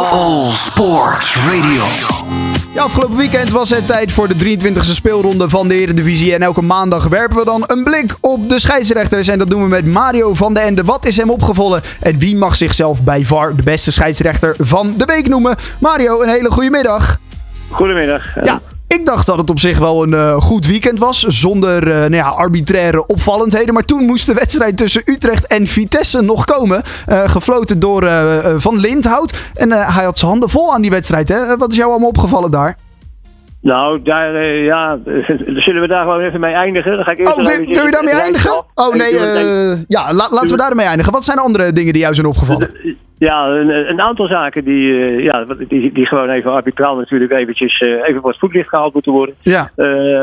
All Sports Radio. Ja, afgelopen weekend was het tijd voor de 23e speelronde van de Eredivisie. En elke maandag werpen we dan een blik op de scheidsrechters. En dat doen we met Mario van de Ende. Wat is hem opgevallen? En wie mag zichzelf bij VAR de beste scheidsrechter van de week noemen? Mario, een hele goede middag. Goedemiddag. Ja, ik dacht dat het op zich wel een uh, goed weekend was. Zonder uh, nou ja, arbitraire opvallendheden. Maar toen moest de wedstrijd tussen Utrecht en Vitesse nog komen. Uh, gefloten door Van Lindhout. En hij had zijn handen vol aan die wedstrijd. Hè? Wat is jou allemaal opgevallen daar? Nou, daar, ja, zullen we daar gewoon even mee eindigen? Dan ga ik eerst oh, wil, wil je daarmee eindigen? Oh nee, ja, la, laten we daarmee eindigen. Wat zijn andere dingen die jou zijn opgevallen? Ja, een, een, aantal zaken die, uh, ja, die, die gewoon even arbitraal natuurlijk eventjes even voor het voetlicht gehaald moeten worden. Ja.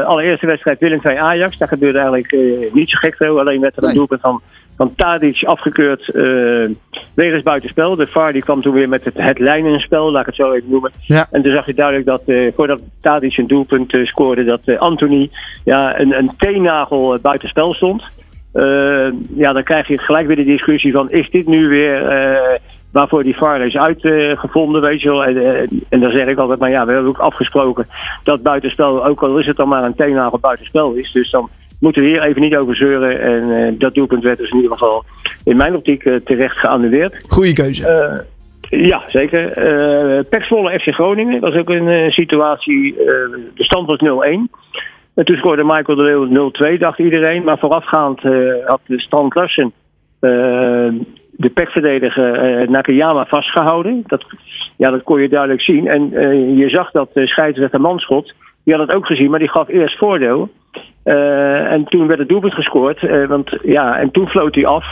Allereerste wedstrijd Willem 2 Ajax. Daar gebeurde eigenlijk niet zo gek veel. Alleen werd er een nee. doelpunt van, van Tadic afgekeurd wegens buitenspel. De VAR die kwam toen weer met het, het lijnenspel, laat ik het zo even noemen. Ja. En toen zag je duidelijk dat voordat Tadic een doelpunt scoorde, dat Anthony ja, een, een teennagel buitenspel stond. ja, dan krijg je gelijk weer de discussie van is dit nu weer waarvoor die VAR is uitgevonden, weet je wel. En, en, dan zeg ik altijd, maar ja, we hebben ook afgesproken dat buitenspel, ook al is het dan maar een teennagel buitenspel is. Dus dan moeten we hier even niet over zeuren. En uh, dat doelpunt werd dus in ieder geval in mijn optiek uh, terecht geannuleerd. Goeie keuze. Uh, ja, zeker. Uh, FC Groningen, dat was ook een situatie, de stand was 0-1. En toen scoorde Michael de Leeuw 0-2, dacht iedereen. Maar voorafgaand had de stand Larsen de pekverdediger Nakayama vastgehouden. Dat, ja, dat kon je duidelijk zien. En je zag dat de scheidsrechter Manschot, die had het ook gezien, maar die gaf eerst voordeel. Uh, en toen werd het doelpunt gescoord. want, ja, en toen floot hij af.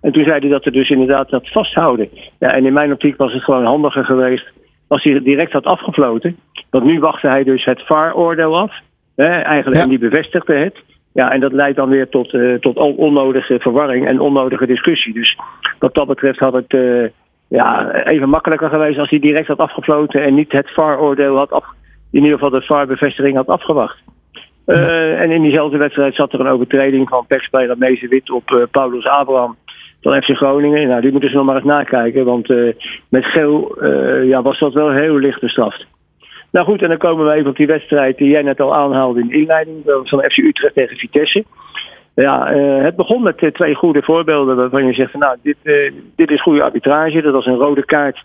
En toen zei hij dat er dus inderdaad dat vasthouden. Ja, en in mijn optiek was het gewoon handiger geweest als hij direct had afgefloten. Want nu wachtte hij dus het VAR-oordeel af. Hè, eigenlijk, ja. En die bevestigde het. Ja, en dat leidt dan weer tot, uh, tot onnodige verwarring en onnodige discussie. Dus wat dat betreft had het ja, even makkelijker geweest als hij direct had afgefloten en niet het VAR-oordeel had af, in ieder geval de VAR-bevestiging had afgewacht. Uh, ja. En in diezelfde wedstrijd zat er een overtreding van pechspeler Meese Wit op Paulus Abraham van FC Groningen. Nou, die moeten ze nog maar eens nakijken, want met geel ja, was dat wel heel licht bestraft. Nou goed, en dan komen we even op die wedstrijd die jij net al aanhaalde in de inleiding van FC Utrecht tegen Vitesse. Ja, uh, het begon met uh, twee goede voorbeelden waarvan je zegt nou, dit, uh, dit is goede arbitrage. Dat was een rode kaart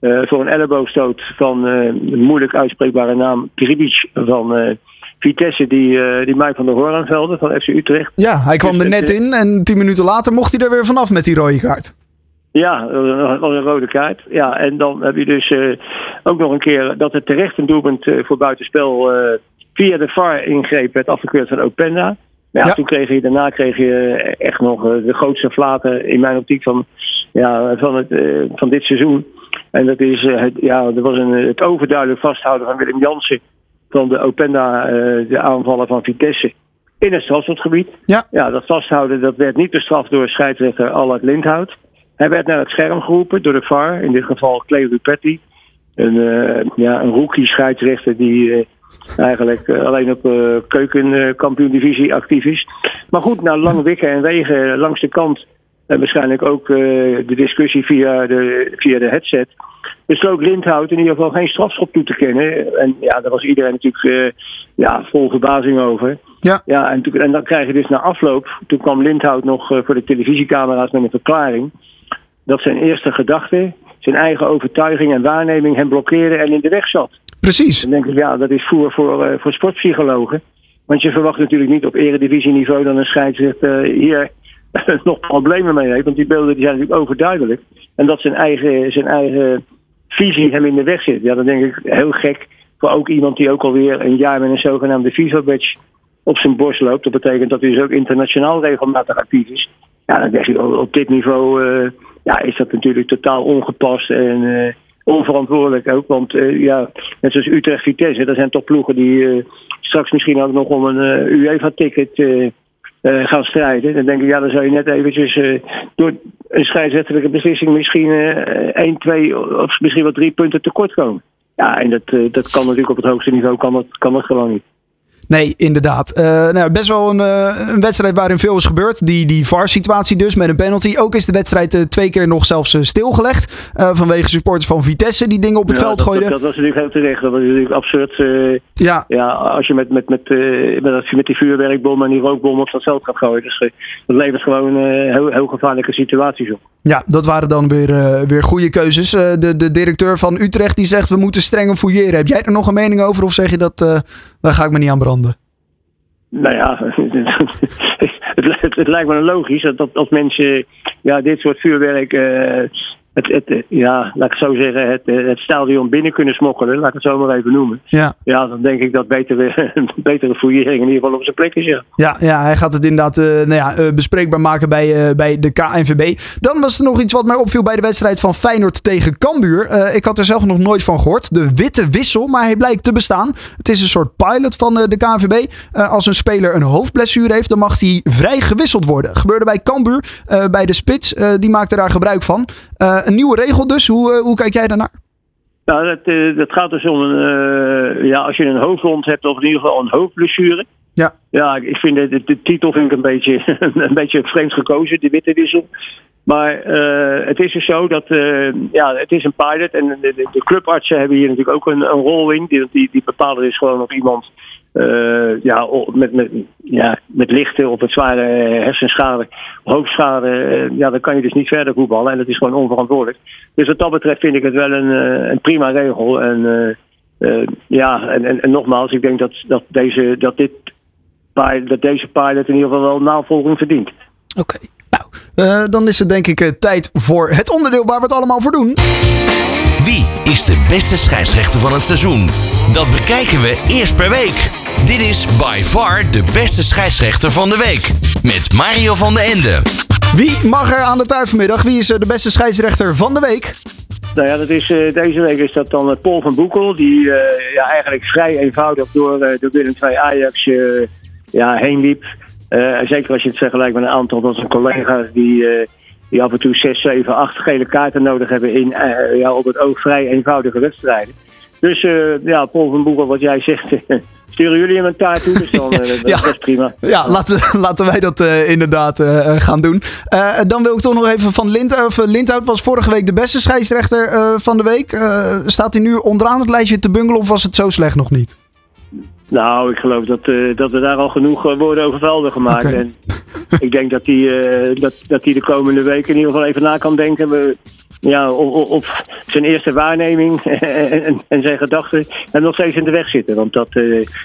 voor een elleboogstoot van een moeilijk uitspreekbare naam Kribic van Vitesse, die, die Mike van der Hoornvelde van FC Utrecht. Ja, hij kwam dus er net in en tien minuten later mocht hij er weer vanaf met die rode kaart. Ja, dat was een rode kaart. Ja, en dan heb je dus uh, ook nog een keer dat het terecht een doelpunt uh, voor buitenspel uh, via de VAR ingreep werd afgekeurd van Openda. Ja, ja, toen kreeg je, daarna kreeg je echt nog de grootste flaten in mijn optiek van, ja, van, het, van dit seizoen. En dat is, het, ja, er was een, het overduidelijk vasthouden van Willem Jansen van de Openda, de aanvallen van Vitesse in het strafschopgebied. Ja. ja, dat vasthouden dat werd niet bestraft door scheidsrechter Allard Lindhout. Hij werd naar het scherm geroepen door de VAR, in dit geval Cleo Dupetti. Een, uh, ja, een rookie scheidsrechter die uh, eigenlijk uh, alleen op keukenkampioen-divisie actief is. Maar goed, na lang wikken en wegen langs de kant en waarschijnlijk ook de discussie via de, via de headset, besloot Lindhout in ieder geval geen strafschop toe te kennen. En ja, daar was iedereen natuurlijk ja, vol verbazing over. Ja. Ja, en, en dan krijg je dus na afloop, toen kwam Lindhout nog voor de televisiecamera's met een verklaring dat zijn eerste gedachte, zijn eigen overtuiging en waarneming hem blokkeerde en in de weg zat. Precies. Dan denk ik, ja, dat is voer voor, uh, voor sportpsychologen. Want je verwacht natuurlijk niet op eredivisieniveau dat een scheidsrechter hier nog problemen mee heeft. Want die beelden die zijn natuurlijk overduidelijk. En dat zijn eigen, zijn eigen visie hem in de weg zit. Ja, dan denk ik heel gek voor ook iemand die ook alweer een jaar met een zogenaamde FIFA-badge op zijn borst loopt. Dat betekent dat hij dus ook internationaal regelmatig actief is. Ja, dan denk je op dit niveau uh, ja, is dat natuurlijk totaal ongepast en uh, onverantwoordelijk ook. Want uh, ja, net zoals Utrecht Vitesse, dat zijn toch ploegen die straks misschien ook nog om een UEFA-ticket gaan strijden. Dan denk ik, ja, dan zou je net eventjes door een scheidsrechtelijke beslissing misschien 1, 2 of misschien wel drie punten tekort komen. Ja, en dat, dat kan natuurlijk op het hoogste niveau kan dat, kan dat gewoon niet. Nee, inderdaad. Uh, nou, best wel een, uh, een, wedstrijd waarin veel is gebeurd. Die, die VAR-situatie dus met een penalty. Ook is de wedstrijd uh, twee keer nog zelfs stilgelegd. vanwege supporters van Vitesse die dingen op het ja, veld gooiden. Dat, dat, was natuurlijk heel terecht. Dat was natuurlijk absurd. ja. ja, als je met, met, met, met, met die vuurwerkbom en die rookbom op dat veld gaat gooien. Dus dat levert gewoon heel, heel gevaarlijke situaties op. Ja, dat waren dan weer, weer goede keuzes. de, de directeur van Utrecht die zegt we moeten strenger fouilleren. Heb jij er nog een mening over of zeg je dat daar ga ik me niet aan branden? Nou ja, het, het, lijkt me logisch dat, dat als mensen ja, dit soort vuurwerk uh, het, het, ja, laat ik het zo zeggen, het, het stadion binnen kunnen smokkelen, laat ik het zo maar even noemen. Ja, ja dan denk ik dat betere, betere fouillering in ieder geval op zijn plek is. Ja, ja, ja hij gaat het inderdaad uh, nou ja, uh, bespreekbaar maken bij, uh, bij de KNVB. Dan was er nog iets wat mij opviel bij de wedstrijd van Feyenoord tegen Cambuur. ik had er zelf nog nooit van gehoord. De witte wissel, maar hij blijkt te bestaan. Het is een soort pilot van de KNVB. als een speler een hoofdblessure heeft, dan mag hij vrij gewisseld worden. Gebeurde bij Cambuur, bij de spits. die maakte daar gebruik van een nieuwe regel dus. Hoe, eh, hoe kijk jij daarnaar? Nou, dat, eh, gaat dus om een, uh, ja, als je een hoofdwond hebt of in ieder geval een hoofdblessure. Ja. Ja, ik vind de, de, titel vind ik een beetje, een beetje vreemd gekozen, de witte wissel. Maar uh, het is dus zo dat uh, ja, het is een pilot en de, de, clubartsen hebben hier natuurlijk ook een, een rol in. Die, die, die bepalen dus gewoon of iemand uh, ja, met, met, ja, met lichte of met zware hersenschade, hoofdschade, ja, dan kan je dus niet verder voetballen. En dat is gewoon onverantwoordelijk. Dus wat dat betreft vind ik het wel een, een prima regel. En ja, en, en, en, nogmaals, ik denk dat, dat, deze, dat, dit, dat deze pilot in ieder geval wel navolging verdient. Oké. Nou, dan is het denk ik tijd voor het onderdeel waar we het allemaal voor doen. Wie is de beste scheidsrechter van het seizoen? Dat bekijken we eerst per week. Dit is by far de beste scheidsrechter van de week. Met Mario van den Ende. Wie mag er aan de taart vanmiddag? Wie is de beste scheidsrechter van de week? Nou ja, dat is, uh, deze week is dat dan Paul van Boekel. Die uh, ja, eigenlijk vrij eenvoudig door, door Willem 2 Ajax ja, heen liep. zeker als je het vergelijkt met een aantal van zijn collega's die die af en toe 6, 7, 8 gele kaarten nodig hebben in uh, ja, op het oog vrij eenvoudige wedstrijden. Dus ja, Paul van Boekel, wat jij zegt, sturen jullie hem een taart toe, dus dan ja. dat is prima. Ja, laten, laten wij dat inderdaad gaan doen. dan wil ik toch nog even van Lindhout. Lindhout was vorige week de beste scheidsrechter van de week. staat hij nu onderaan het lijstje te bungelen of was het zo slecht nog niet? Nou, ik geloof dat, uh, dat er daar al genoeg uh, worden over velden gemaakt. Okay. En ik denk dat hij uh, dat, dat de komende weken in ieder geval even na kan denken. We, ja, op, op, zijn eerste waarneming en, en, zijn gedachten en nog steeds in de weg zitten. Want dat,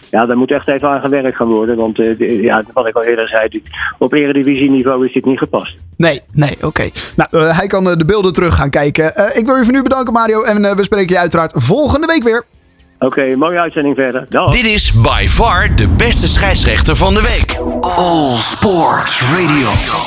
ja, daar moet echt even aan gewerkt gaan worden. Want ja, wat ik al eerder zei, op eredivisieniveau is dit niet gepast. Nee, nee, oké. Nou, hij kan de beelden terug gaan kijken. ik wil je voor nu bedanken, Mario. En we spreken je uiteraard volgende week weer. Oké, okay, mooie uitzending verder. Dag. Dit is by far de beste scheidsrechter van de week. All Sports Radio.